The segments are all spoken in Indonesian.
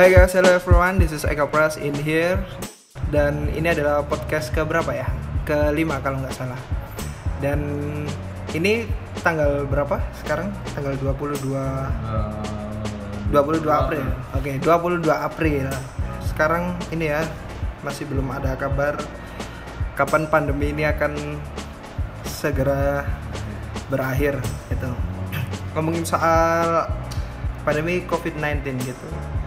Hai guys, hello everyone, this is Eka Pras in here. Dan ini adalah podcast ke berapa ya? Kelima kalau nggak salah. Dan ini tanggal berapa sekarang? Tanggal 22 22 April. Oke, 22 April. Sekarang ini ya, masih belum ada kabar Kapan pandemi ini akan segera berakhir gitu. Ngomongin soal pandemi COVID-19 gitu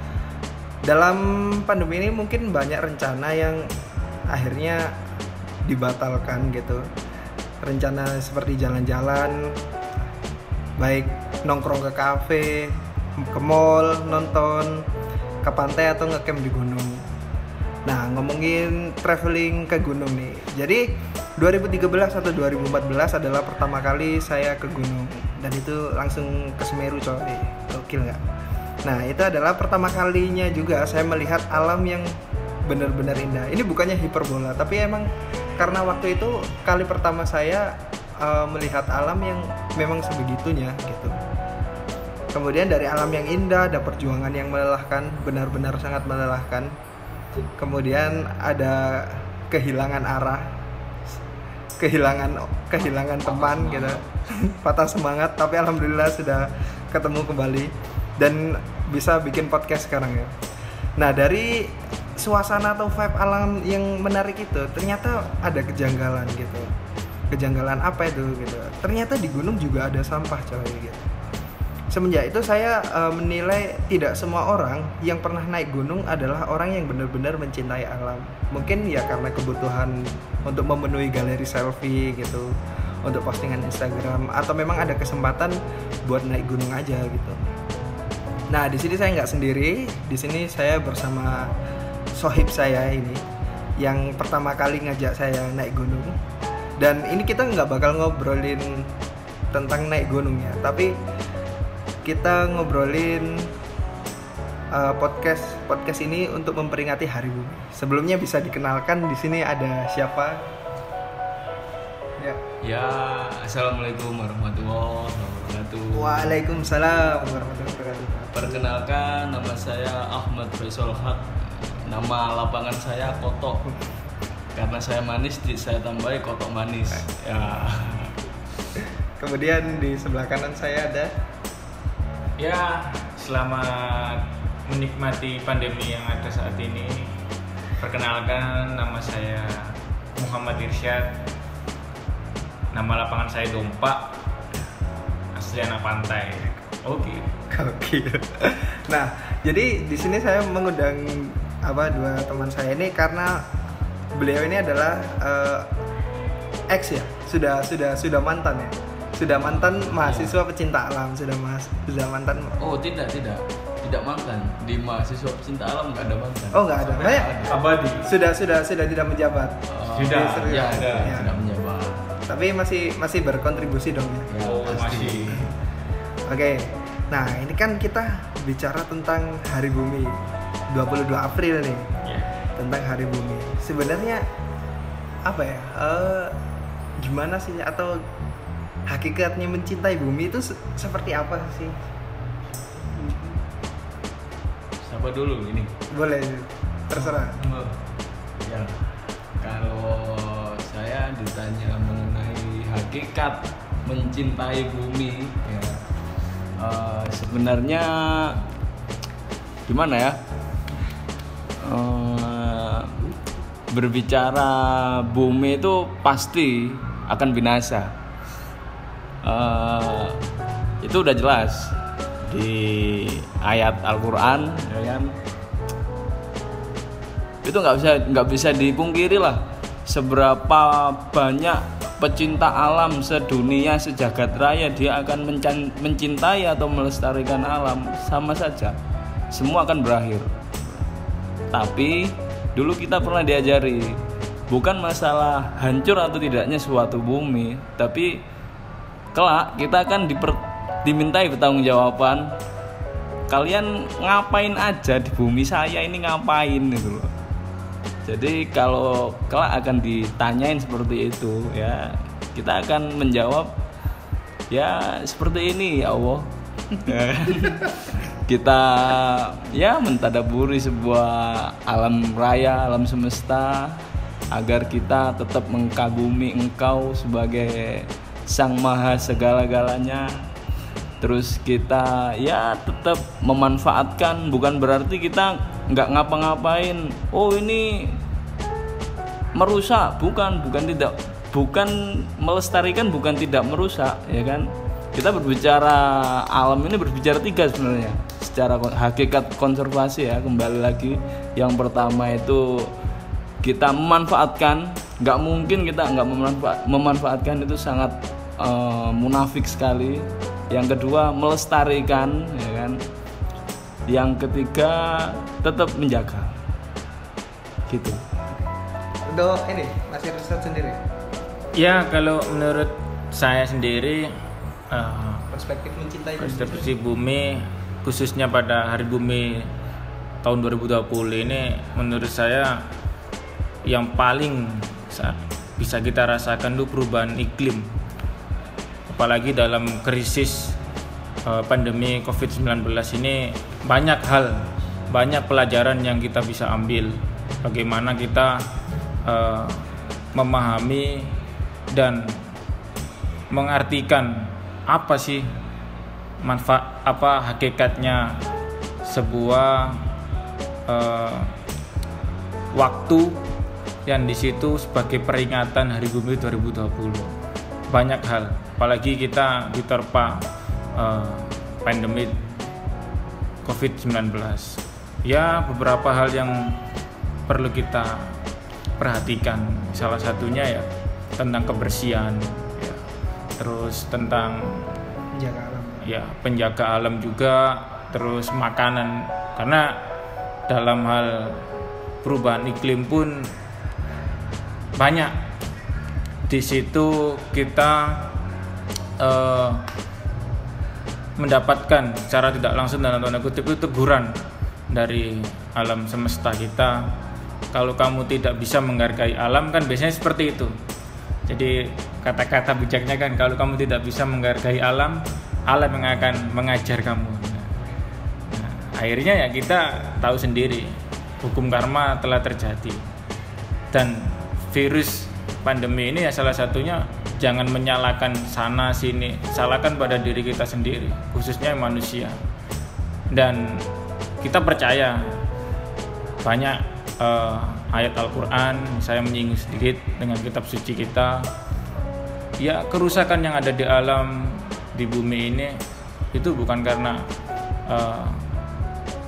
dalam pandemi ini mungkin banyak rencana yang akhirnya dibatalkan gitu. Rencana seperti jalan-jalan baik nongkrong ke kafe ke mall nonton ke pantai atau ngecamp di gunung. Nah ngomongin traveling ke gunung nih. Jadi 2013 atau 2014 adalah pertama kali saya ke gunung. Dan itu langsung ke Semeru coy. Gokil nggak Nah, itu adalah pertama kalinya juga saya melihat alam yang benar-benar indah. Ini bukannya hiperbola, tapi emang karena waktu itu kali pertama saya uh, melihat alam yang memang sebegitunya gitu. Kemudian dari alam yang indah ada perjuangan yang melelahkan, benar-benar sangat melelahkan. Kemudian ada kehilangan arah, kehilangan kehilangan teman gitu, patah semangat. Tapi alhamdulillah sudah ketemu kembali dan bisa bikin podcast sekarang ya. Nah dari suasana atau vibe alam yang menarik itu ternyata ada kejanggalan gitu. Kejanggalan apa itu gitu? Ternyata di gunung juga ada sampah coy gitu. Semenjak itu saya uh, menilai tidak semua orang yang pernah naik gunung adalah orang yang benar-benar mencintai alam. Mungkin ya karena kebutuhan untuk memenuhi galeri selfie gitu, untuk postingan Instagram atau memang ada kesempatan buat naik gunung aja gitu. Nah, di sini saya nggak sendiri. Di sini saya bersama sohib saya ini yang pertama kali ngajak saya naik gunung. Dan ini kita nggak bakal ngobrolin tentang naik gunungnya, tapi kita ngobrolin uh, podcast podcast ini untuk memperingati Hari Bumi. Sebelumnya bisa dikenalkan di sini ada siapa? Ya. Ya, assalamualaikum warahmatullahi wabarakatuh. Waalaikumsalam warahmatullahi wabarakatuh. Perkenalkan, nama saya Ahmad Faisal Haq. Nama lapangan saya Kotok. Karena saya manis, saya tambahi Kotok manis. Ya. Kemudian di sebelah kanan saya ada Ya, selamat menikmati pandemi yang ada saat ini. Perkenalkan, nama saya Muhammad Irsyad. Nama lapangan saya Dompak. Asli anak pantai. Oke. Oke. Nah, jadi di sini saya mengundang apa dua teman saya ini karena beliau ini adalah uh, ex ya, sudah sudah sudah mantan ya? Sudah mantan mahasiswa pecinta alam sudah mas sudah mantan oh tidak tidak. Tidak mantan. Di mahasiswa pecinta alam nggak ada mantan. Oh nggak ada. Banyak. Abadi. Sudah sudah sudah tidak menjabat. Uh, sudah. Ya, ada ya. tidak menjabat. Tapi masih masih berkontribusi dong ya, ya oh, masih. Oke. okay. Nah ini kan kita bicara tentang Hari Bumi 22 April nih yeah. tentang Hari Bumi sebenarnya apa ya uh, gimana sih atau hakikatnya mencintai bumi itu se seperti apa sih? Siapa dulu ini? Boleh, terserah. Oh, ya, kalau saya ditanya mengenai hakikat mencintai bumi, ya uh, sebenarnya gimana ya? Uh, berbicara bumi itu pasti akan binasa uh, itu udah jelas di ayat Al-Quran ya kan itu nggak bisa nggak bisa dipungkiri lah seberapa banyak pecinta alam sedunia sejagat raya dia akan mencintai atau melestarikan alam sama saja. Semua akan berakhir. Tapi dulu kita pernah diajari bukan masalah hancur atau tidaknya suatu bumi tapi kelak kita akan diper, dimintai pertanggungjawaban kalian ngapain aja di bumi? Saya ini ngapain? Gitu loh jadi kalau kelak akan ditanyain seperti itu ya kita akan menjawab ya seperti ini ya Allah. Kita ya mentadaburi sebuah alam raya, alam semesta agar kita tetap mengkagumi engkau sebagai sang maha segala-galanya terus kita ya tetap memanfaatkan. Bukan berarti kita nggak ngapa-ngapain. Oh ini merusak. Bukan bukan tidak bukan melestarikan bukan tidak merusak ya kan? Kita berbicara alam ini berbicara tiga sebenarnya. Secara hakikat konservasi ya kembali lagi. Yang pertama itu kita memanfaatkan. Nggak mungkin kita nggak memanfaat, memanfaatkan itu sangat eh, munafik sekali yang kedua melestarikan ya kan yang ketiga tetap menjaga gitu Untuk ini masih riset sendiri. Ya kalau menurut saya sendiri eh, Perspektif mencintai bumi. konstruksi bumi khususnya pada hari bumi tahun 2020 ini menurut saya yang paling sa- bisa kita rasakan itu perubahan iklim apalagi dalam krisis eh, pandemi COVID-19 ini. Banyak hal banyak pelajaran yang kita bisa ambil. Bagaimana kita eh, memahami dan mengartikan apa sih manfaat apa hakikatnya sebuah eh, waktu yang di situ sebagai peringatan Hari Bumi 2020 banyak hal apalagi kita diterpa eh, pandemi COVID-19 ya beberapa hal yang perlu kita perhatikan salah satunya ya tentang kebersihan ya. terus tentang Menjaga alam. ya penjaga alam juga terus makanan karena dalam hal perubahan iklim pun banyak di situ kita eh, mendapatkan secara tidak langsung dalam tanda kutip itu teguran dari alam semesta kita. Kalau kamu tidak bisa menghargai alam kan biasanya seperti itu. Jadi kata-kata bijaknya kan kalau kamu tidak bisa menghargai alam alam yang akan mengajar kamu. Nah, akhirnya ya kita tahu sendiri hukum karma telah terjadi. Dan virus pandemi ini ya salah satunya jangan menyalahkan sana sini. Salahkan pada diri kita sendiri khususnya manusia. Dan kita percaya banyak eh, ayat Al-Quran saya menyinggung sedikit dengan kitab suci kita. Ya kerusakan yang ada di alam di bumi ini itu bukan karena eh,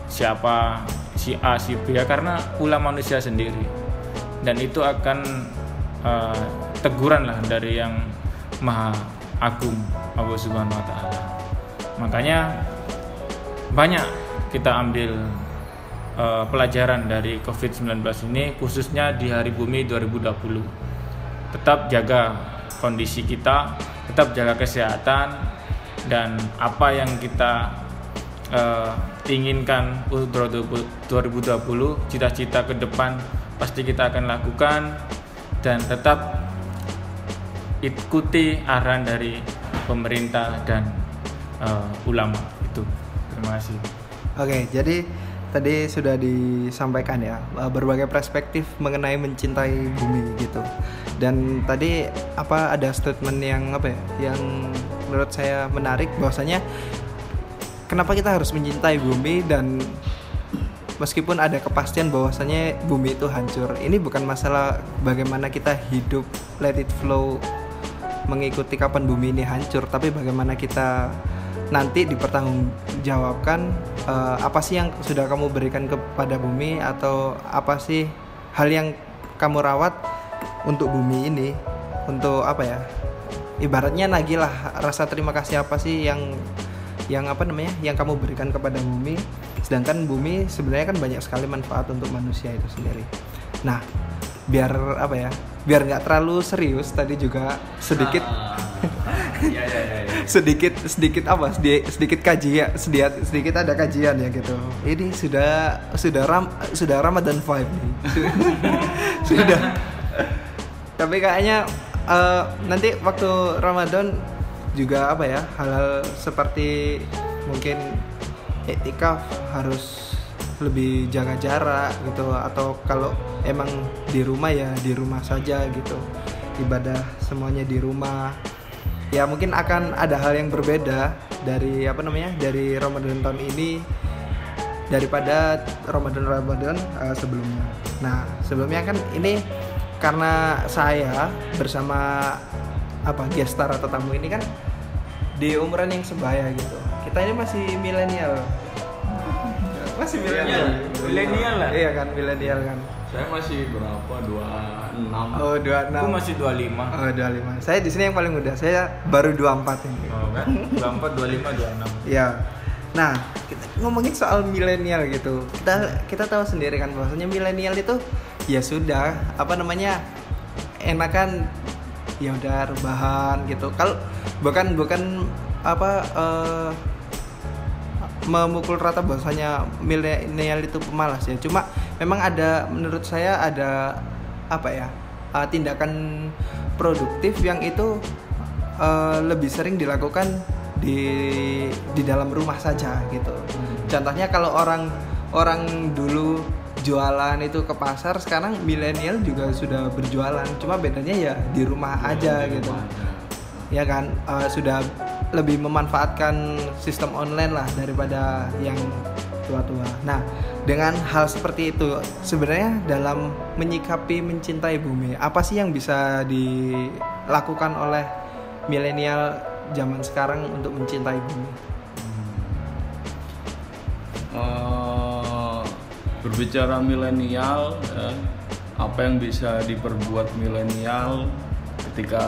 siapa si A si B ya karena ulah manusia sendiri. Dan itu akan eh, teguran lah dari yang maha agung Allah Subhanahu Wa Taala. Makanya banyak kita ambil eh, pelajaran dari COVID-19 ini khususnya di Hari Bumi 2020 tetap jaga kondisi kita tetap jaga kesehatan dan apa yang kita eh, inginkan untuk 2020 cita-cita ke depan pasti kita akan lakukan dan tetap ikuti arahan dari pemerintah dan eh, ulama itu terima kasih Oke, jadi tadi sudah disampaikan ya eh, berbagai perspektif mengenai mencintai bumi gitu. Dan tadi apa ada statement yang apa ya? Yang menurut saya menarik bahwasanya kenapa kita harus mencintai bumi dan meskipun ada kepastian bahwasanya bumi itu hancur. Ini bukan masalah bagaimana kita hidup let it flow mengikuti kapan bumi ini hancur, tapi bagaimana kita nanti dipertanggungjawabkan eh, apa sih yang sudah kamu berikan kepada bumi atau apa sih hal yang kamu rawat untuk bumi ini untuk apa ya ibaratnya nagilah rasa terima kasih apa sih yang yang apa namanya yang kamu berikan kepada bumi. Sedangkan bumi sebenarnya kan banyak sekali manfaat untuk manusia itu sendiri. Nah biar apa ya biar nggak terlalu serius tadi juga sedikit sedikit sedikit apa sedikit, sedikit kajian sedikit sedikit ada kajian ya gitu. Ini sudah sudah ram sudah Ramadan vibe nih. Sudah. Tapi kayaknya eh, nanti waktu Ramadan juga apa ya hal-hal seperti mungkin iktikaf harus lebih jaga jarak gitu atau kalau emang di rumah ya di rumah saja gitu ibadah semuanya di rumah ya mungkin akan ada hal yang berbeda dari apa namanya dari Ramadan tahun ini daripada Ramadan Ramadan uh, sebelumnya. Nah sebelumnya kan ini karena saya bersama apa gestar atau tamu ini kan di umuran yang sebaya gitu. Kita ini masih milenial. Masih milenial. Milenial lah. Iya kan milenial kan. Saya masih berapa? 26. Oh 26. Aku masih 25. Oh 25. Saya di sini yang paling muda. Saya baru 24 ini. Oh kan? 24, 25, 26. Ya. Nah, kita ngomongin soal milenial gitu. Kita kita tahu sendiri kan bahwasanya milenial itu ya sudah apa namanya enakan ya udah rebahan gitu. Kalau bukan bukan apa eh, memukul rata bahwasanya milenial itu pemalas ya. Cuma memang ada menurut saya ada apa ya? eh, tindakan produktif yang itu eh, lebih sering dilakukan di di dalam rumah saja gitu. Contohnya kalau orang orang dulu jualan itu ke pasar, sekarang milenial juga sudah berjualan. Cuma bedanya ya di rumah aja gitu. Ya kan eh, sudah lebih memanfaatkan sistem online lah daripada yang tua-tua. Nah, dengan hal seperti itu sebenarnya dalam menyikapi mencintai bumi, apa sih yang bisa dilakukan oleh milenial zaman sekarang untuk mencintai bumi? Eh, berbicara milenial ya, apa yang bisa diperbuat milenial ketika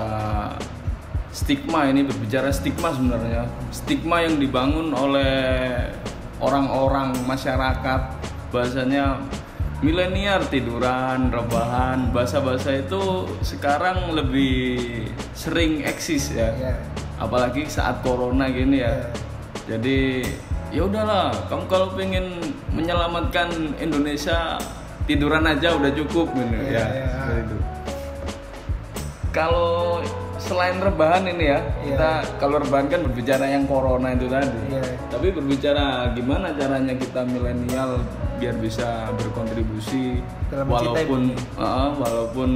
stigma ini berbicara stigma sebenarnya stigma yang dibangun oleh orang-orang masyarakat bahasanya milenial tiduran rebahan bahasa-bahasa itu sekarang lebih sering eksis ya Ya. apalagi saat corona gini ya jadi ya udahlah kamu kalau pengen menyelamatkan Indonesia tiduran aja udah cukup gitu Iya, ya iya. seperti itu. kalau selain rebahan ini ya Iya. kita kalau rebahan kan berbicara yang corona itu tadi Iya. tapi berbicara gimana caranya kita milenial biar bisa berkontribusi Dalam walaupun. Heeh, walaupun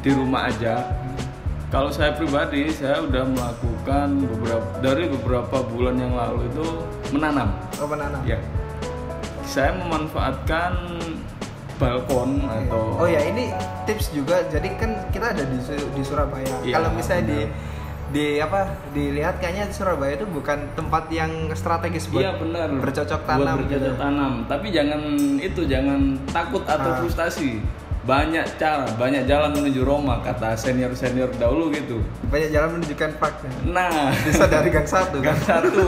di rumah aja kalau saya pribadi saya udah melakukan beberapa dari beberapa bulan yang lalu itu menanam Oh menanam. ya saya memanfaatkan balkon atau Oh ya ini tips juga. Jadi kan kita ada di di Surabaya. Iya, Kalau misalnya di benar. di apa dilihat kayaknya Surabaya itu bukan tempat yang strategis buat Iya benar. bercocok Buat tanam. bercocok gitu. tanam. Tapi jangan itu jangan takut atau Ah. frustasi. Banyak cara, banyak jalan menuju Roma kata senior senior dahulu gitu. Banyak jalan menunjukkan fakta. Nah, Bisa dari gang satu kan. gang satu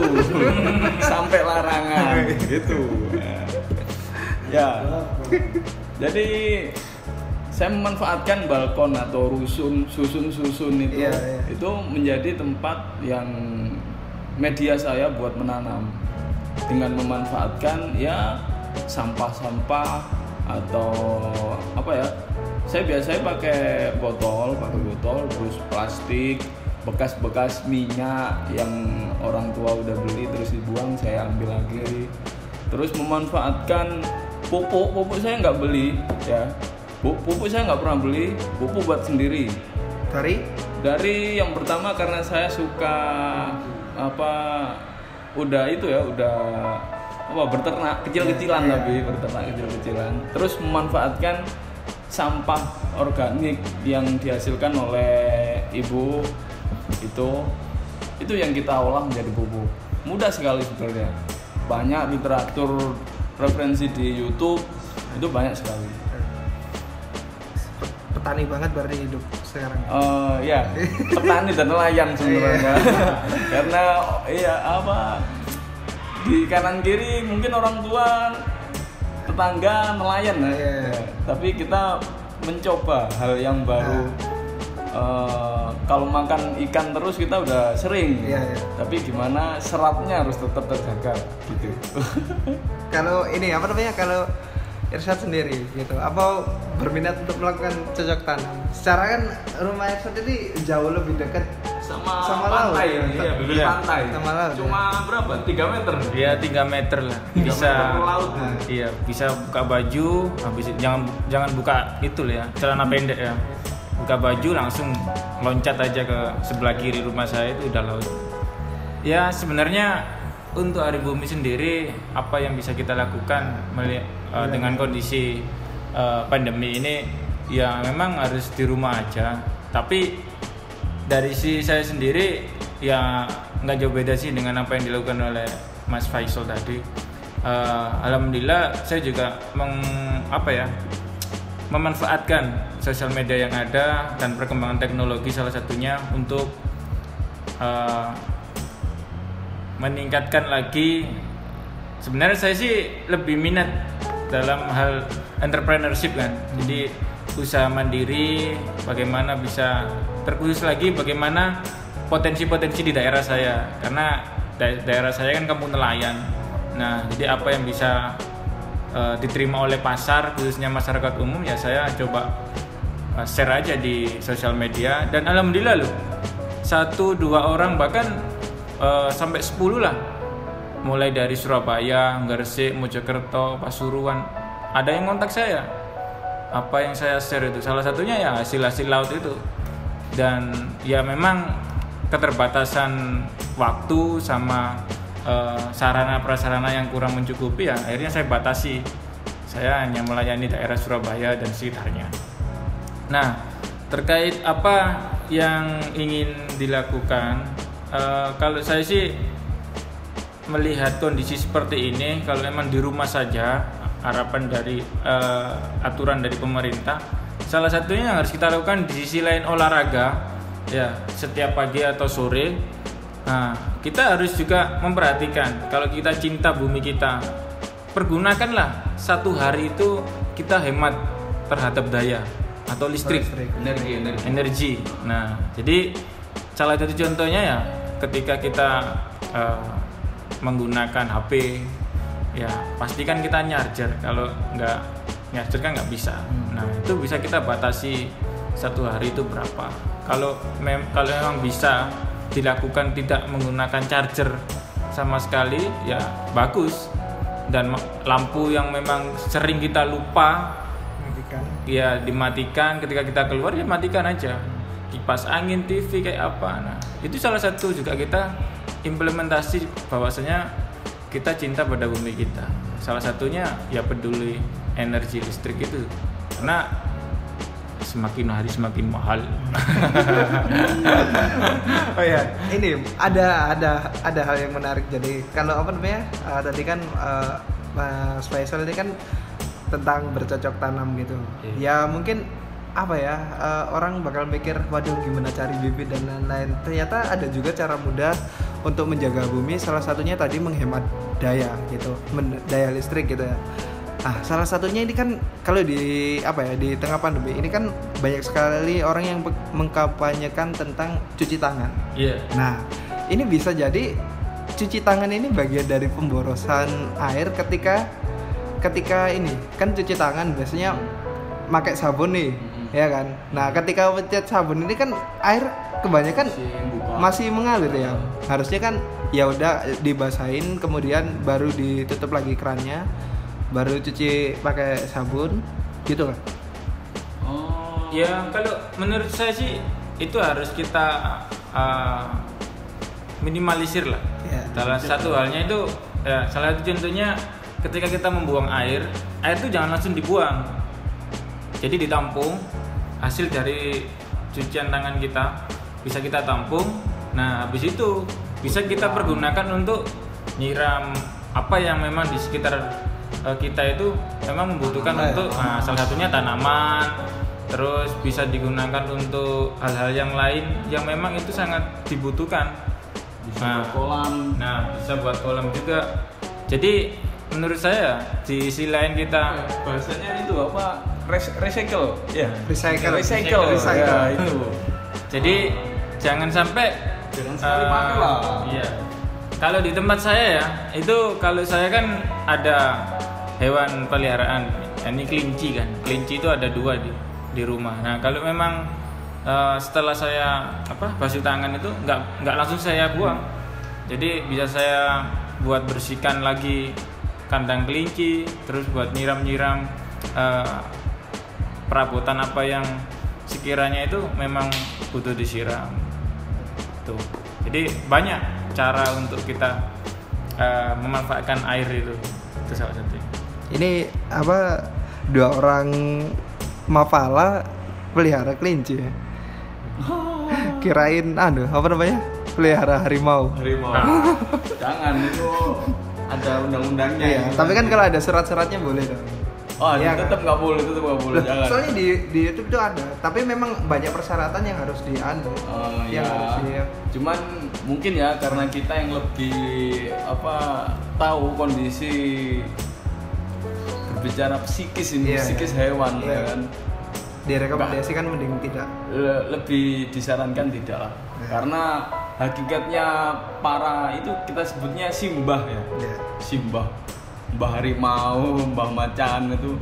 sampai larangan gitu. Ya. Jadi saya memanfaatkan balkon atau rusun susun-susun itu. Iya, iya. itu menjadi tempat yang media saya buat menanam. Dengan memanfaatkan ya sampah-sampah atau apa ya saya biasanya pakai botol pakai botol terus plastik bekas-bekas minyak yang orang tua udah beli terus dibuang saya ambil lagi. Terus memanfaatkan pupuk pupuk saya nggak beli ya. Pu- pupuk saya nggak pernah beli pupuk buat sendiri. Dari? Dari yang pertama karena saya suka apa udah itu ya udah apa berternak kecil-kecilan Iya. tapi berternak kecil-kecilan. Terus memanfaatkan sampah organik yang dihasilkan oleh ibu itu itu yang kita olah menjadi pupuk. Mudah sekali sebetulnya. Banyak literatur referensi di YouTube itu banyak sekali petani banget berarti hidup sekarang. Eh ya, petani dan nelayan sebenarnya. Karena iya apa di kanan kiri mungkin orang tua tetangga nelayan ya. Iya. Ya, Tapi kita mencoba hal yang baru. Eh, kalau makan ikan terus kita udah sering. Iya, iya. Tapi gimana seratnya harus tetap terjaga gitu. Kalau ini apa namanya kalau Irsyad sendiri gitu, apa berminat untuk melakukan cocok tanam? Secara kan rumah Irsyad ini jauh lebih dekat sama, Sama pantai laut, ya. ya, bibir Iya. pantai. Sama laut, Cuma berapa? 3 meter. Ya 3 meter lah. Bisa meter laut. Nah. Iya, bisa buka baju, habis itu- jangan jangan buka itu loh ya, celana pendek ya. Buka baju langsung loncat aja ke sebelah kiri rumah saya itu udah laut. Ya sebenarnya untuk hari bumi sendiri apa yang bisa kita lakukan meli- eh, dengan kondisi eh, pandemi ini ya memang harus di rumah aja. Tapi dari si saya sendiri ya nggak jauh beda sih dengan apa yang dilakukan oleh Mas Faisal tadi. Eh, Alhamdulillah saya juga meng, apa ya memanfaatkan sosial media yang ada dan perkembangan teknologi salah satunya untuk eh, meningkatkan lagi. Sebenarnya saya sih lebih minat dalam hal entrepreneurship kan. Jadi usaha mandiri bagaimana bisa terkhusus lagi bagaimana potensi-potensi di daerah saya. Karena da- daerah saya kan kampung nelayan. Nah jadi apa yang bisa eh, diterima oleh pasar khususnya masyarakat umum ya saya coba eh, share aja di sosial media. Dan alhamdulillah loh satu dua orang bahkan eh, sampai 10 lah. Mulai dari Surabaya, Gresik, Mojokerto, Pasuruan. Ada yang kontak saya. Apa yang saya share itu? Salah satunya ya hasil-hasil laut itu. Dan ya memang keterbatasan waktu sama eh, sarana prasarana yang kurang mencukupi ya akhirnya saya batasi saya hanya melayani daerah Surabaya dan sekitarnya Nah, terkait apa yang ingin dilakukan, eh, kalau saya sih melihat kondisi seperti ini, kalau memang di rumah saja, harapan dari eh, aturan dari pemerintah, salah satunya yang harus kita lakukan di sisi lain olahraga, ya setiap pagi atau sore. Nah, kita harus juga memperhatikan kalau kita cinta bumi kita, pergunakanlah satu hari itu kita hemat terhadap daya atau listrik Listrik. Energi, energi. energi. Nah, jadi salah satu contohnya ya ketika kita eh, menggunakan HP, ya pastikan kita nyarger. Kalau nggak nyarger kan nggak bisa. Nah, itu bisa kita batasi satu hari itu berapa. Kalau mem kalau memang bisa dilakukan tidak menggunakan charger sama sekali, ya bagus. Dan lampu yang memang sering kita lupa Matikan. ya dimatikan. Ketika kita keluar ya matikan aja. Kipas angin TV kayak apa. Nah itu salah satu juga kita implementasi bahwasanya kita cinta pada bumi kita. Salah satunya ya peduli energi listrik itu. Karena semakin hari semakin mahal Oh ya, ini ada ada ada hal yang menarik. Jadi kalau apa namanya? eh, tadi kan eh, Mas Faisal ini kan tentang bercocok tanam gitu. Iya. Ya mungkin apa ya eh, orang bakal mikir, waduh gimana cari bibit dan lain-lain. Ternyata ada juga cara mudah untuk menjaga bumi. Salah satunya tadi menghemat daya gitu, daya listrik gitu ya. Ah, salah satunya ini kan kalau di apa ya di tengah pandemi ini kan banyak sekali orang yang mengkampanyekan tentang cuci tangan. iya Nah, ini bisa jadi cuci tangan ini bagian dari pemborosan air ketika ketika ini kan cuci tangan biasanya pakai sabun nih, ya kan. Nah, ketika pencet sabun ini kan air kebanyakan masih mengalir ya. Harusnya kan ya udah dibasahin kemudian baru ditutup lagi kerannya, baru cuci pakai sabun gitu kan. Oh. Ya kalau menurut saya sih itu harus kita uh, minimalisir lah. Ya. Salah satu halnya itu ya salah satu contohnya ketika kita membuang air, air itu jangan langsung dibuang. Jadi ditampung hasil dari cucian tangan kita bisa kita tampung. Nah, habis itu bisa kita pergunakan untuk nyiram apa yang memang di sekitar eh, kita itu memang membutuhkan Tanaman. untuk nah, salah satunya tanaman. Terus bisa digunakan untuk hal-hal yang lain yang memang itu sangat dibutuhkan. Bisa Nah. buat kolam. Nah, bisa buat kolam juga. Jadi menurut saya di sisi lain kita bahasanya itu apa? Res- recycle. Ya. Recycle. Recycle. Recycle. Ya, itu. Jadi jangan sampai Jangan sekali eh, pakai lah. Iya. Kalau di tempat saya ya, itu kalau saya kan ada hewan peliharaan, ini kelinci kan. Kelinci itu ada dua di di rumah. Nah kalau memang eh, setelah saya apa basuh tangan itu nggak nggak langsung saya buang. Jadi bisa saya buat bersihkan lagi kandang kelinci terus buat nyiram-nyiram eh, perabotan apa yang sekiranya itu memang butuh disiram. Tuh. Jadi banyak cara untuk kita eh, memanfaatkan air itu. Itu salah satu Ini apa dua orang mapala pelihara kelinci. ya? Kirain anu apa namanya? Pelihara harimau. harimau jangan itu ada undang-undangnya Iya, ya tapi kan kalau ada surat-suratnya boleh dong. oh Iya, tetap nggak boleh tetap nggak boleh Loh, jangan soalnya di di YouTube itu ada, tapi memang banyak persyaratan yang harus dianu. Oh, yang ya. harus di- Cuman mungkin ya karena kita yang lebih apa tahu kondisi berbicara psikis ini, Iya, psikis iya. hewan Iya. ya kan. direkomendasikan mending tidak. Le- lebih disarankan tidak lah. Iya. Karena hakikatnya para itu kita sebutnya simbah ya. Ya. Simbah. Mbah harimau, mbah macan itu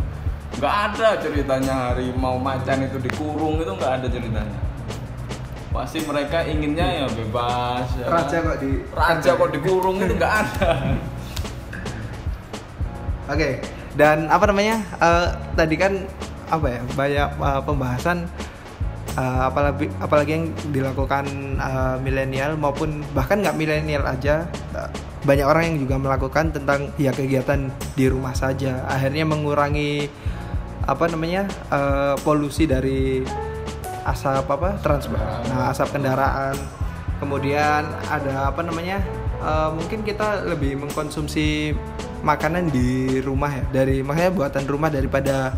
nggak ada ceritanya harimau macan itu dikurung itu nggak ada ceritanya. Pasti mereka inginnya ya bebas. ya Raja kok di raja kok dikurung itu nggak ada. Oke, dan apa namanya? eh, tadi kan apa ya? Banyak eh, pembahasan eh, apalagi apalagi yang dilakukan eh, milenial maupun bahkan nggak milenial aja eh, banyak orang yang juga melakukan tentang ya kegiatan di rumah saja. Akhirnya mengurangi apa namanya? eh, polusi dari asap apa? transport. Nah, asap kendaraan. Kemudian ada apa namanya? Eh, mungkin kita lebih mengkonsumsi makanan di rumah ya dari makanya buatan rumah daripada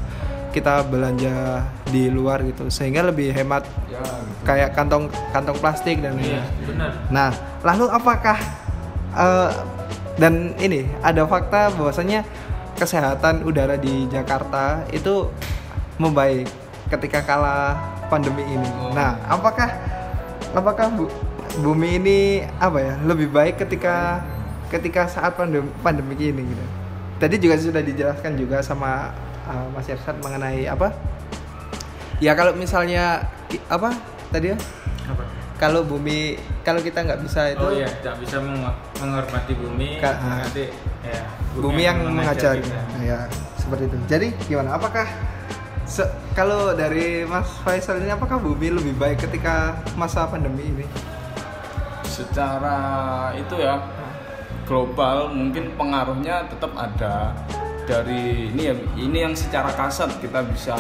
kita belanja di luar gitu sehingga lebih hemat ya, gitu. kayak kantong kantong plastik dan benar Nah, lalu apakah eh, dan ini ada fakta bahwasanya kesehatan udara di Jakarta itu membaik ketika kala pandemi ini. Oh. Nah, apakah apakah bu- bumi ini apa ya lebih baik ketika ketika saat pandemi pandemi ini gitu. Tadi juga sudah dijelaskan juga sama uh, Mas Irsad mengenai apa? Ya kalau misalnya apa tadi ya? apa Kalau bumi kalau kita nggak bisa itu oh iya tidak bisa meng- menghormati bumi Ka- ah. nanti ya bumi yang mengajar kita. Nah, ya seperti itu jadi gimana apakah se- kalau dari Mas Faisal ini apakah bumi lebih baik ketika masa pandemi ini secara itu ya global mungkin pengaruhnya tetap ada. Dari ini ya ini yang secara kasat kita bisa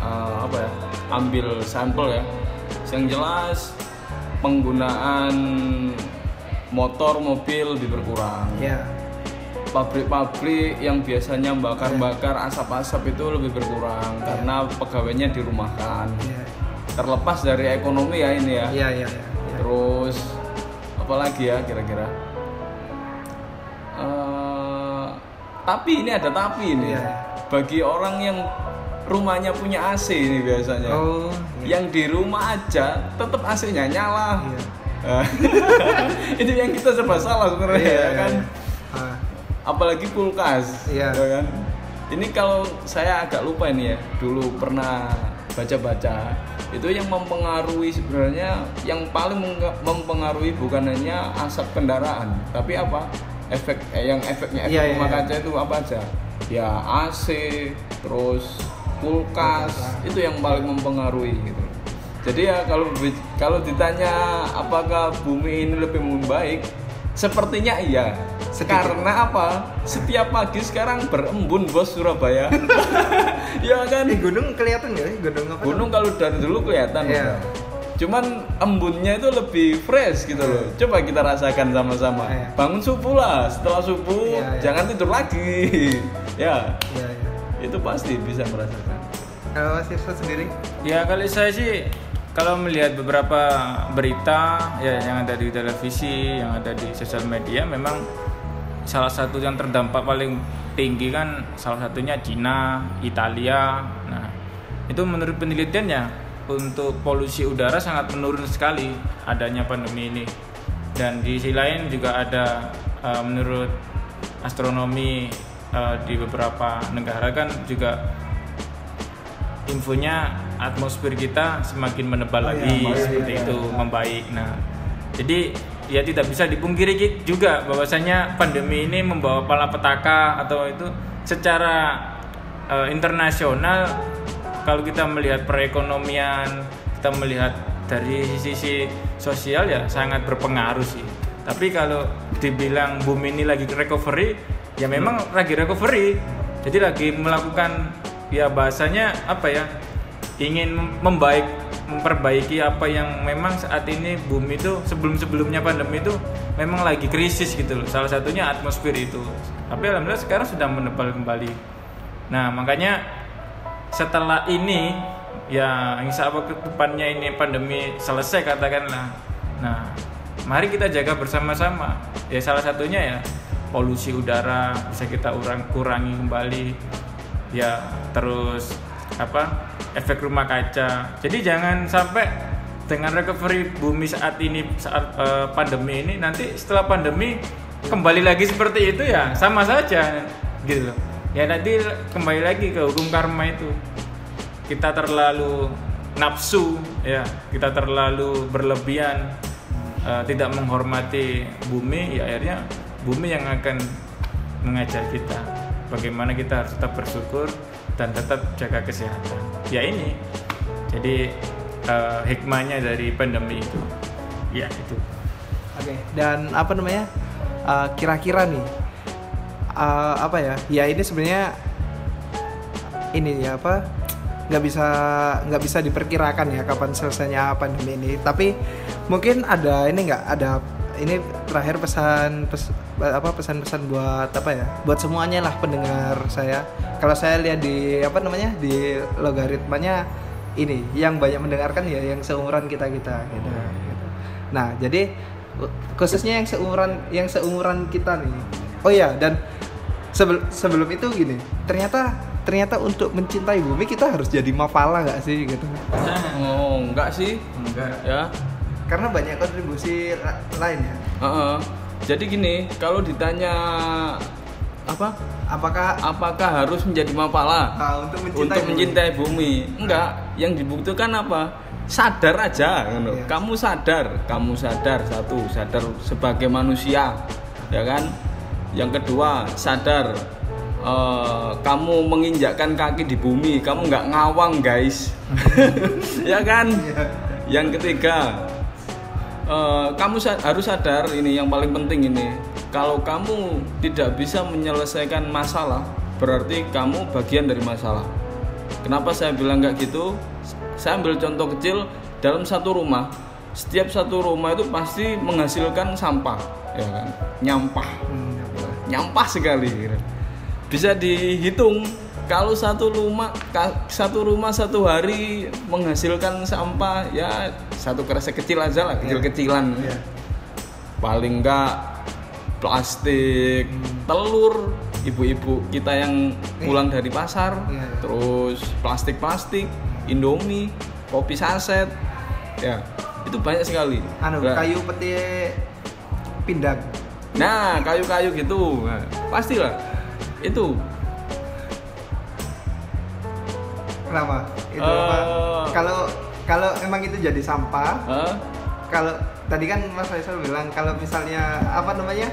eh, apa ya ambil sampel ya. Yang jelas penggunaan motor mobil lebih berkurang ya. Pabrik-pabrik yang biasanya bakar-bakar asap-asap itu lebih berkurang karena pegawainya dirumahkan. Ya. Terlepas dari ekonomi ya ini ya. Ya ya, ya, ya. Terus apa lagi ya kira-kira? Eh, tapi ini ada tapi ini. Iya. Bagi orang yang rumahnya punya AC ini biasanya. oh iya. Yang di rumah aja tetap AC-nya nyala. Iya. itu yang kita serba salah sebenarnya Iya, ya iya, kan. Ah, Apalagi kulkas. Iya. ya kan? Ini kalau saya agak lupa ini ya, dulu pernah baca-baca itu yang mempengaruhi sebenarnya yang paling mempengaruhi bukan hanya asap kendaraan, tapi apa? efek eh, yang efeknya efek Iya, iya, rumah iya. kaca itu apa aja? Ya AC, terus kulkas, itu yang paling mempengaruhi gitu. Jadi ya kalau kalau ditanya apakah bumi ini lebih membaik, sepertinya iya. Sedikit. Karena apa? Setiap pagi sekarang berembun bos Surabaya. ya kan? Eh, gunung kelihatan sih gunung apa? Gunung kalau dari dulu kelihatan. Iya. udah. Cuman embunnya itu lebih fresh gitu loh. Coba kita rasakan sama-sama. Iya. Bangun subuh lah. Setelah subuh Iya, iya. jangan tidur lagi. ya, Iya, iya. itu pasti bisa merasakan. Kalau Mas Irsad sendiri? Ya kalau saya sih kalau melihat beberapa berita ya yang ada di televisi, yang ada di sosial media memang salah satu yang terdampak paling tinggi kan salah satunya Cina, Italia. Nah, itu menurut penelitiannya untuk polusi udara sangat menurun sekali adanya pandemi ini. Dan di sisi lain juga ada eh, menurut astronomi eh, di beberapa negara kan juga infonya atmosfer kita semakin menebal Oh, iya, lagi membaik, seperti iya, itu iya. membaik. Nah, jadi ya tidak bisa dipungkiri ki- juga bahwasanya pandemi ini membawa malapetaka atau itu secara eh, internasional kalau kita melihat perekonomian, kita melihat dari sisi sosial ya sangat berpengaruh sih. Tapi kalau dibilang bumi ini lagi recovery, ya memang lagi recovery. Jadi lagi melakukan ya bahasanya apa ya? Ingin membaik memperbaiki apa yang memang saat ini bumi itu sebelum-sebelumnya pandemi itu memang lagi krisis gitu loh. Salah satunya atmosfer itu. Tapi alhamdulillah sekarang sudah menebal kembali. Nah, makanya setelah ini ya insya Allah ke depannya ini pandemi selesai katakanlah. Nah, mari kita jaga bersama-sama. Ya salah satunya ya polusi udara bisa kita urang kurangi kembali. Ya terus apa efek rumah kaca. Jadi jangan sampai dengan recovery bumi saat ini saat eh, pandemi ini nanti setelah pandemi kembali lagi seperti itu ya sama saja gitu loh. Ya nanti kembali lagi ke hukum karma itu. Kita terlalu nafsu ya, kita terlalu berlebihan eh, tidak menghormati bumi ya akhirnya bumi yang akan mengajar kita bagaimana kita harus tetap bersyukur dan tetap jaga kesehatan. Ya ini. Jadi eh, hikmahnya dari pandemi itu. Ya itu. Oke, dan apa namanya? Uh, kira-kira nih uh, apa ya? Ya ini sebenarnya ini ya apa? nggak bisa nggak bisa diperkirakan ya kapan selesainya pandemi ini. Tapi mungkin ada ini nggak ada ini terakhir pesan pes- apa pesan-pesan buat apa ya? Buat semuanya lah pendengar saya. Kalau saya lihat di apa namanya di logaritmanya ini yang banyak mendengarkan ya yang seumuran kita kita gitu. gitu. Nah jadi khususnya yang seumuran yang seumuran kita nih. Oh iya dan sebel- sebelum itu gini ternyata ternyata untuk mencintai bumi kita harus jadi mapala nggak sih gitu. Oh, enggak sih. Enggak. Ya. Karena banyak kontribusi la- lain ya. Heeh. Jadi gini, kalau ditanya apa? Apakah Apakah harus menjadi mapala ah, untuk mencintai untuk bumi? mencintai bumi? Enggak. Yang dibutuhkan apa? Sadar aja. Iya. Kamu sadar, kamu sadar satu, sadar sebagai manusia, ya kan? Yang kedua, sadar eh, kamu menginjakkan kaki di bumi, kamu nggak ngawang, guys. ya kan? Iya. Yang ketiga, eh, kamu harus sadar ini yang paling penting ini. Kalau kamu tidak bisa menyelesaikan masalah, berarti kamu bagian dari masalah. Kenapa saya bilang nggak gitu? Saya ambil contoh kecil dalam satu rumah. Setiap satu rumah itu pasti menghasilkan sampah, ya kan? Nyampah, Hmm, nyampah sekali. Bisa dihitung kalau satu rumah satu rumah satu hari menghasilkan sampah ya satu kresek kecil aja lah, kecil-kecilan. Iya. Paling enggak plastik, telur, ibu-ibu kita yang pulang dari pasar, Iya, iya. terus plastik-plastik, Indomie, kopi saset, ya itu banyak sekali. Anu Nah, kayu peti pindang. Nah, kayu-kayu gitu, nah, pastilah itu. Kenapa? Itu Eh. apa? Kalau kalau emang itu jadi sampah, Hah? kalau tadi kan Mas Faisal bilang kalau misalnya apa namanya?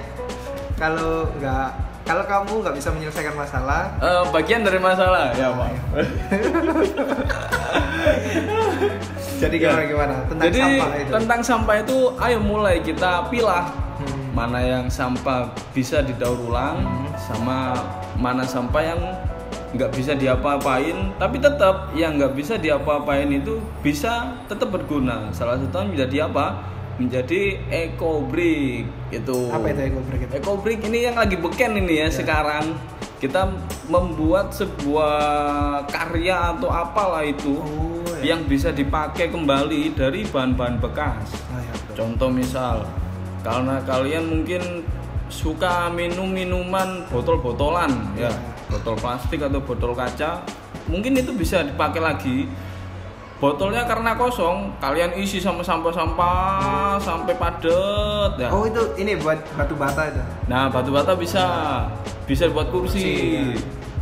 Kalau nggak kalau kamu nggak bisa menyelesaikan masalah, Eh, bagian dari masalah ya pak. jadi gimana gimana tentang Jadi sampah itu? tentang sampah itu, ayo mulai kita pilah Hmm. mana yang sampah bisa didaur ulang, sama mana sampah yang nggak bisa diapa-apain, tapi tetap yang nggak bisa diapa-apain itu bisa tetap berguna. Salah satunya menjadi apa? Menjadi eco brick itu. Apa itu eco brick itu? Eco brick ini yang lagi beken ini ya sekarang. Kita membuat sebuah karya atau apalah itu Oh, ya. yang bisa dipakai kembali dari bahan-bahan bekas. Oh, ya, betul. Contoh misal, karena kalian mungkin suka minum minuman botol-botolan ya, botol plastik atau botol kaca, mungkin itu bisa dipakai lagi. Botolnya karena kosong, kalian isi sama sampah-sampah sampai padet ya. Oh itu ini buat batu bata itu. Nah, batu bata bisa bisa buat kursi, Kursi, ya.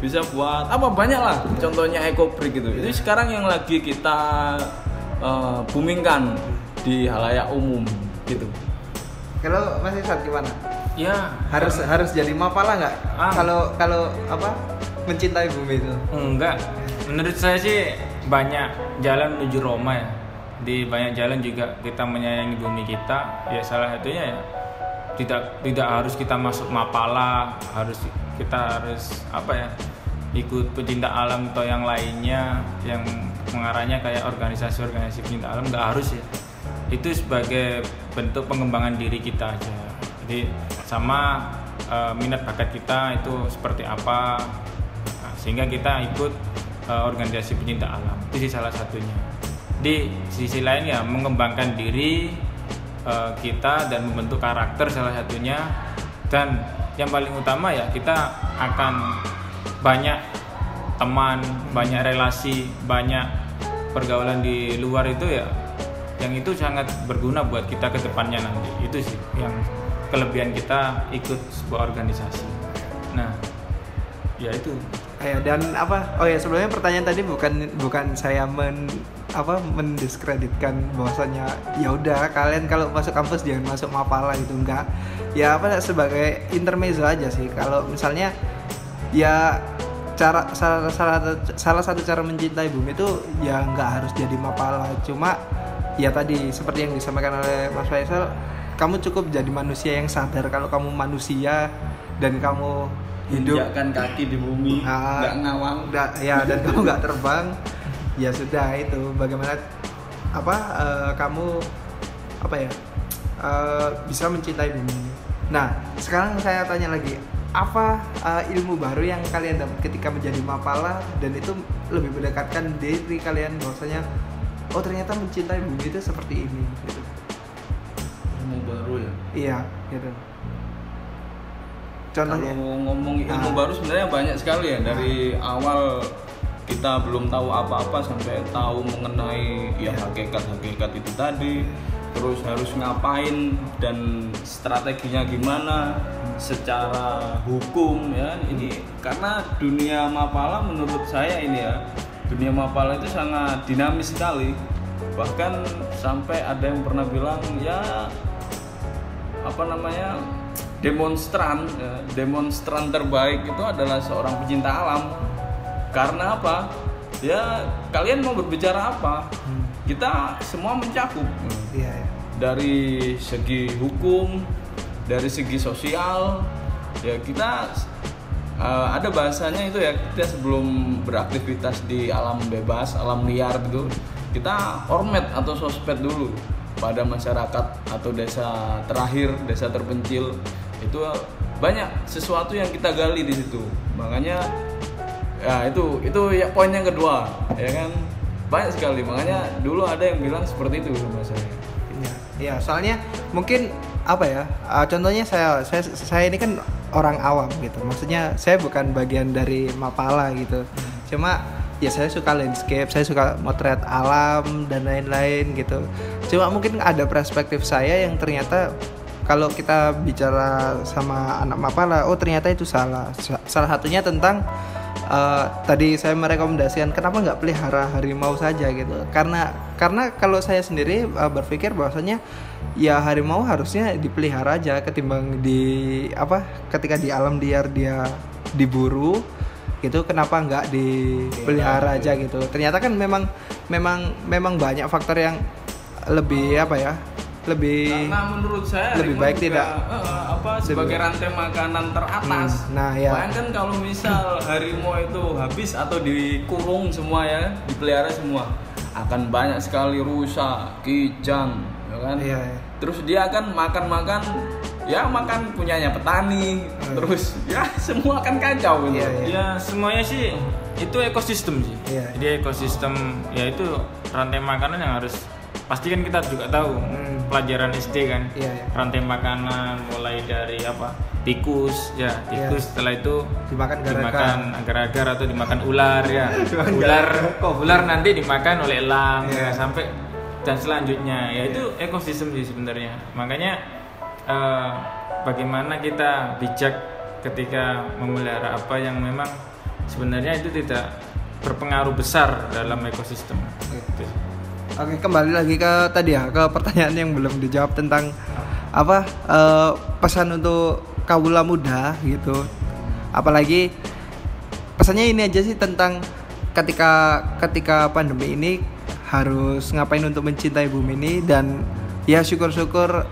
bisa buat apa banyak lah contohnya eco brick gitu itu sekarang yang lagi kita eh, boomingkan di halayak umum gitu Kalau Mas Isan gimana? Ya Harus harus jadi mapala nggak? Ah. Kalau kalau apa mencintai bumi itu? Enggak. Menurut saya sih banyak jalan menuju Roma ya. Di banyak jalan juga kita menyayangi bumi kita. Ya salah satunya ya tidak tidak harus kita masuk mapala, harus kita harus apa ya? ikut pecinta alam atau yang lainnya yang mengarahnya kayak organisasi-organisasi pecinta alam nggak harus ya itu sebagai bentuk pengembangan diri kita aja jadi sama eh, minat bakat kita itu seperti apa. Nah, sehingga kita ikut eh, organisasi pecinta alam. Itu salah satunya. Di sisi lain ya mengembangkan diri eh, kita dan membentuk karakter salah satunya. Dan yang paling utama ya kita akan banyak teman banyak relasi banyak pergaulan di luar itu ya yang itu sangat berguna buat kita ke depannya nanti. Itu sih yang kelebihan kita ikut sebuah organisasi nah ya itu Ya, dan apa? Oh ya sebelumnya pertanyaan tadi bukan bukan saya men apa mendiskreditkan bahwasanya ya udah kalian kalau masuk kampus jangan masuk mapala gitu enggak. Ya apa sebagai intermezzo aja sih. Kalau misalnya ya cara salah, salah salah satu cara mencintai bumi itu ya nggak harus jadi mapala. Cuma ya tadi seperti yang disampaikan oleh Mas Faisal, kamu cukup jadi manusia yang sadar kalau kamu manusia dan kamu hidup. Injakkan kaki di bumi Ah, nggak ngawang. nggak ya dan kamu nggak terbang. Ya sudah itu. Bagaimana apa eh, kamu apa ya eh, bisa mencintai bumi? Nah sekarang saya tanya lagi apa eh, ilmu baru yang kalian dapat ketika menjadi mapala dan itu lebih mendekatkan diri kalian bahwasanya oh ternyata mencintai bumi itu seperti ini gitu baru ya? Iya gitu. Kalau contohnya ngomong ilmu Ah. baru sebenarnya banyak sekali ya. Dari awal kita belum tahu apa-apa sampai tahu mengenai Ya. hakikat-hakikat itu tadi. Terus harus ngapain dan strateginya gimana secara hukum ya. Ini karena dunia mapala menurut saya ini ya dunia mapala itu sangat dinamis sekali. Bahkan sampai ada yang pernah bilang ya apa namanya demonstran ya, demonstran terbaik itu adalah seorang pecinta alam. Karena apa? Ya kalian mau berbicara apa? Kita semua mencakup. Iya ya. dari segi hukum dari segi sosial ya kita eh, ada bahasanya itu ya kita sebelum beraktivitas di alam bebas alam liar gitu kita ormet atau sosmed dulu pada masyarakat atau desa terakhir desa terpencil itu banyak sesuatu yang kita gali di situ makanya ya itu itu ya poin yang kedua ya kan banyak sekali makanya dulu ada yang bilang seperti itu sama saya Iya, iya, soalnya mungkin apa ya? uh, contohnya saya, saya saya ini kan orang awam gitu. Maksudnya saya bukan bagian dari Mapala gitu. Cuma ya saya suka landscape, saya suka motret alam dan lain-lain gitu. Cuma mungkin ada perspektif saya yang ternyata kalau kita bicara sama anak Mapala, oh ternyata itu salah. Sa- Salah satunya tentang Eh, tadi saya merekomendasikan kenapa nggak pelihara harimau saja gitu karena karena kalau saya sendiri eh, berpikir bahwasanya ya harimau harusnya dipelihara aja ketimbang di apa ketika di alam liar dia diburu gitu kenapa nggak dipelihara aja gitu ternyata kan memang memang memang banyak faktor yang lebih apa ya lebih Karena menurut saya lebih baik juga, tidak. eh, apa sebagai rantai makanan teratas. Hmm, nah, ya. Bayangkan kalau misal harimau itu habis atau dikurung semua ya, dipelihara semua, akan banyak sekali rusa, kijang, ya kan? Iya, iya. Terus dia akan makan-makan ya makan punyanya petani, Hmm. terus ya semua akan kacau gitu. Iya, iya. ya semuanya sih itu ekosistem sih Iya. jadi ekosistem ya itu rantai makanan yang harus pasti kan kita juga tahu Hmm. pelajaran SD kan Iya, iya. rantai makanan mulai dari apa tikus ya Iya. tikus setelah itu Dimakan garaga. dimakan agar-agar atau dimakan ular ya Dimakan ular garaga. ular nanti dimakan oleh elang Iya. ya, sampai dan selanjutnya ya itu ekosistem sih sebenarnya makanya eh, bagaimana kita bijak ketika memelihara apa yang memang sebenarnya itu tidak berpengaruh besar dalam ekosistem. Gitu. Oke, kembali lagi ke tadi ya, ke pertanyaan yang belum dijawab tentang apa eh, pesan untuk kaula muda gitu. Apalagi pesannya ini aja sih tentang ketika ketika pandemi ini harus ngapain untuk mencintai bumi ini dan ya syukur-syukur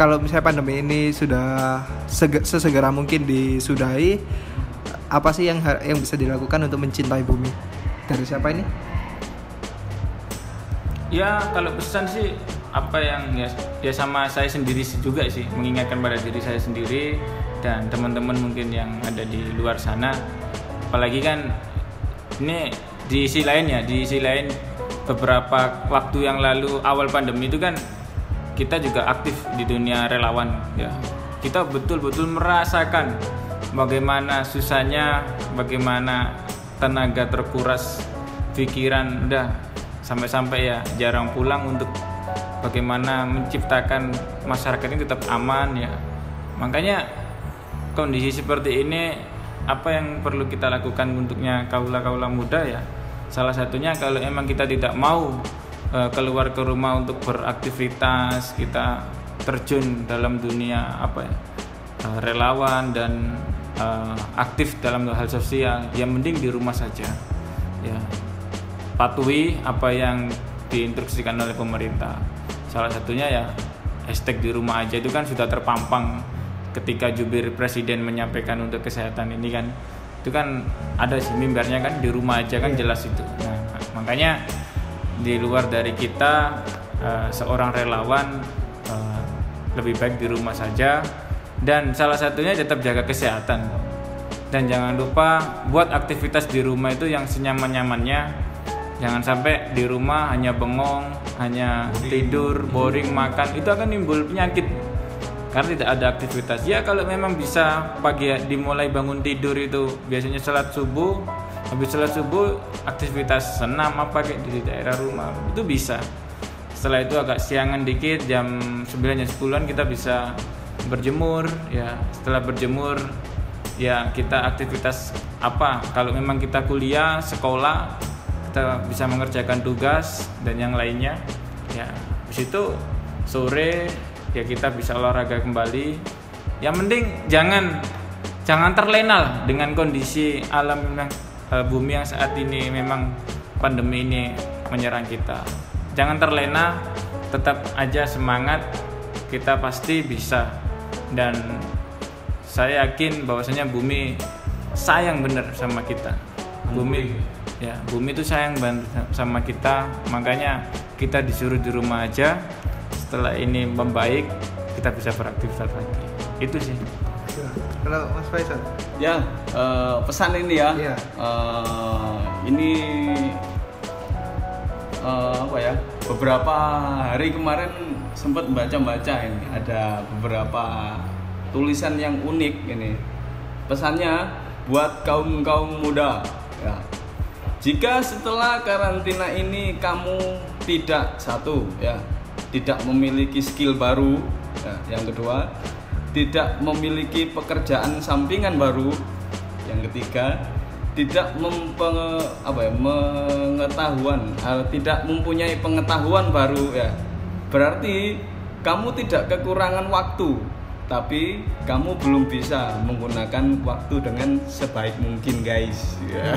kalau misalnya pandemi ini sudah sege- sesegera mungkin disudahi apa sih yang yang bisa dilakukan untuk mencintai bumi? Dari siapa ini? Ya kalau pesan sih apa yang ya, ya sama saya sendiri juga sih mengingatkan pada diri saya sendiri dan teman-teman mungkin yang ada di luar sana. Apalagi kan ini di sisi lain ya di sisi lain beberapa waktu yang lalu awal pandemi itu kan kita juga aktif di dunia relawan ya. Kita betul-betul merasakan bagaimana susahnya bagaimana tenaga terkuras pikiran udah sampai-sampai ya jarang pulang untuk bagaimana menciptakan masyarakat ini tetap aman ya. Makanya kondisi seperti ini apa yang perlu kita lakukan untuknya kaula-kaula muda ya? Salah satunya kalau emang kita tidak mau eh, keluar ke rumah untuk beraktivitas kita terjun dalam dunia apa ya eh, relawan dan eh, aktif dalam hal sosial. Ya mending di rumah saja. Ya patuhi apa yang diinstruksikan oleh pemerintah. Salah satunya ya hashtag di rumah aja. Itu kan sudah terpampang ketika jubir presiden menyampaikan untuk kesehatan ini kan. Itu kan ada sih mimbarnya kan di rumah aja kan jelas itu. Nah makanya di luar dari kita eh, seorang relawan eh, lebih baik di rumah saja. Dan salah satunya tetap jaga kesehatan. Dan jangan lupa buat aktivitas di rumah itu yang senyaman-nyamannya. Jangan sampai di rumah hanya bengong hanya tidur boring makan. Itu akan timbul penyakit. Karena tidak ada aktivitas. Ya kalau memang bisa pagi dimulai bangun tidur itu biasanya sholat subuh habis sholat subuh aktivitas senam apa kayak di daerah rumah itu bisa. Setelah itu agak siangan dikit jam 9 jam 10 kita bisa berjemur ya. Setelah berjemur ya kita aktivitas apa? Kalau memang kita kuliah sekolah kita bisa mengerjakan tugas dan yang lainnya ya. Habis itu sore ya kita bisa olahraga kembali. Yang penting jangan jangan terlena dengan kondisi alam yang eh, bumi yang saat ini memang pandemi ini menyerang kita. Jangan terlena tetap aja semangat kita pasti bisa. Dan saya yakin bahwasanya bumi sayang bener sama kita. Bumi ya bumi itu sayang banget sama kita. Makanya kita disuruh di rumah aja. Setelah ini membaik kita bisa beraktivitas lagi. Itu sih kalau Mas Faisal Ya, eh, pesan ini ya. Iya. Eh, ini eh, apa ya? Beberapa hari kemarin sempat baca-baca ini ada beberapa tulisan yang unik ini. Pesannya buat kaum kaum muda. Ya. Jika setelah karantina ini kamu tidak satu ya, tidak memiliki skill baru, ya, yang kedua tidak memiliki pekerjaan sampingan baru, yang ketiga tidak mempe- apa ya, mengetahuan, eh, tidak mempunyai pengetahuan baru ya, berarti kamu tidak kekurangan waktu, tapi kamu belum bisa menggunakan waktu dengan sebaik mungkin guys. Ya.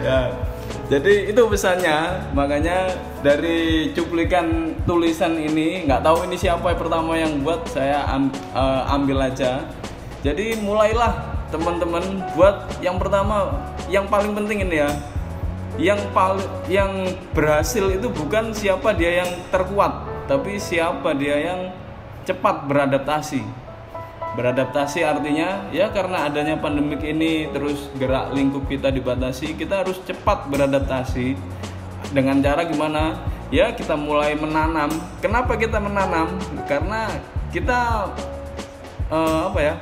ya. Jadi itu pesannya, makanya dari cuplikan tulisan ini nggak tahu ini siapa yang pertama yang buat saya am- eh, ambil aja. Jadi mulailah teman-teman buat yang pertama, yang paling penting ini ya, yang paling yang berhasil itu bukan siapa dia yang terkuat, tapi siapa dia yang cepat beradaptasi. Beradaptasi artinya ya karena adanya pandemik ini terus gerak lingkup kita dibatasi, kita harus cepat beradaptasi dengan cara gimana? Ya kita mulai menanam. Kenapa kita menanam? Karena kita eh, apa ya?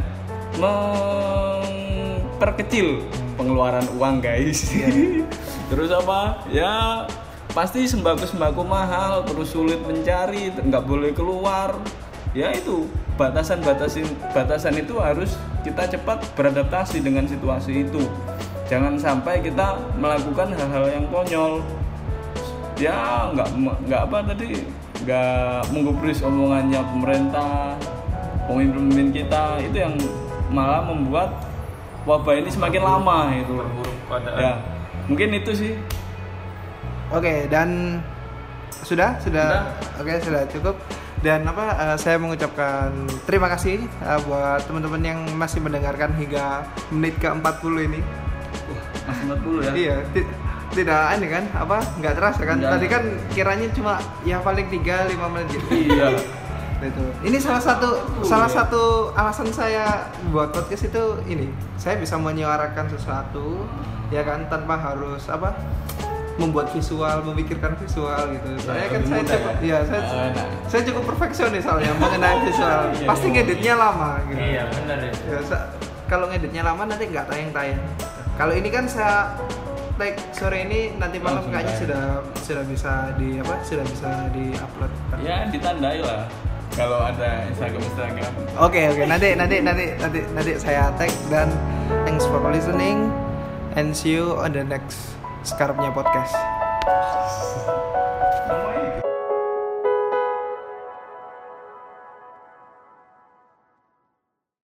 memperkecil pengeluaran uang guys. terus apa? Ya pasti sembako sembako mahal terus sulit mencari nggak boleh keluar ya itu batasan-batasan batasan itu harus kita cepat beradaptasi dengan situasi itu. Jangan sampai kita melakukan hal-hal yang konyol. Ya nggak nggak apa tadi nggak menggubris omongannya pemerintah pemimpin kita. Itu yang malah membuat wabah ini semakin lama itu. Ya mungkin itu sih. Oke, dan sudah, sudah, oke sudah cukup. Dan apa? eh, saya mengucapkan terima kasih eh, buat teman-teman yang masih mendengarkan hingga menit ke 40 ini. masih 40 ya Iya, ti- tidak aneh kan? Apa? Nggak terasa kan? Nggak. Tadi kan kiranya cuma ya paling 3 5 menit gitu. iya itu. Ini salah satu salah satu alasan saya buat podcast itu ini. Saya bisa menyuarakan sesuatu ya kan tanpa harus apa? Membuat visual, memikirkan visual gitu. Saya kan saya mudah cukup ya? ya, saya Ah, nah. saya cukup perfeksionis soalnya mengenai visual. Iya, Pasti iya. ngeditnya lama gitu. Iya benar ya. Ya, kalau ngeditnya lama nanti nggak tayang-tayang. Kalau ini kan saya tag sore ini nanti malam Langsung kayaknya tayang. sudah sudah bisa di apa? Sudah bisa di-upload. ya ditandai lah kalau ada Instagram Instagram Oke oke nanti nanti nanti nanti nanti saya tag dan thanks for listening and see you on the next Skarpnya podcast.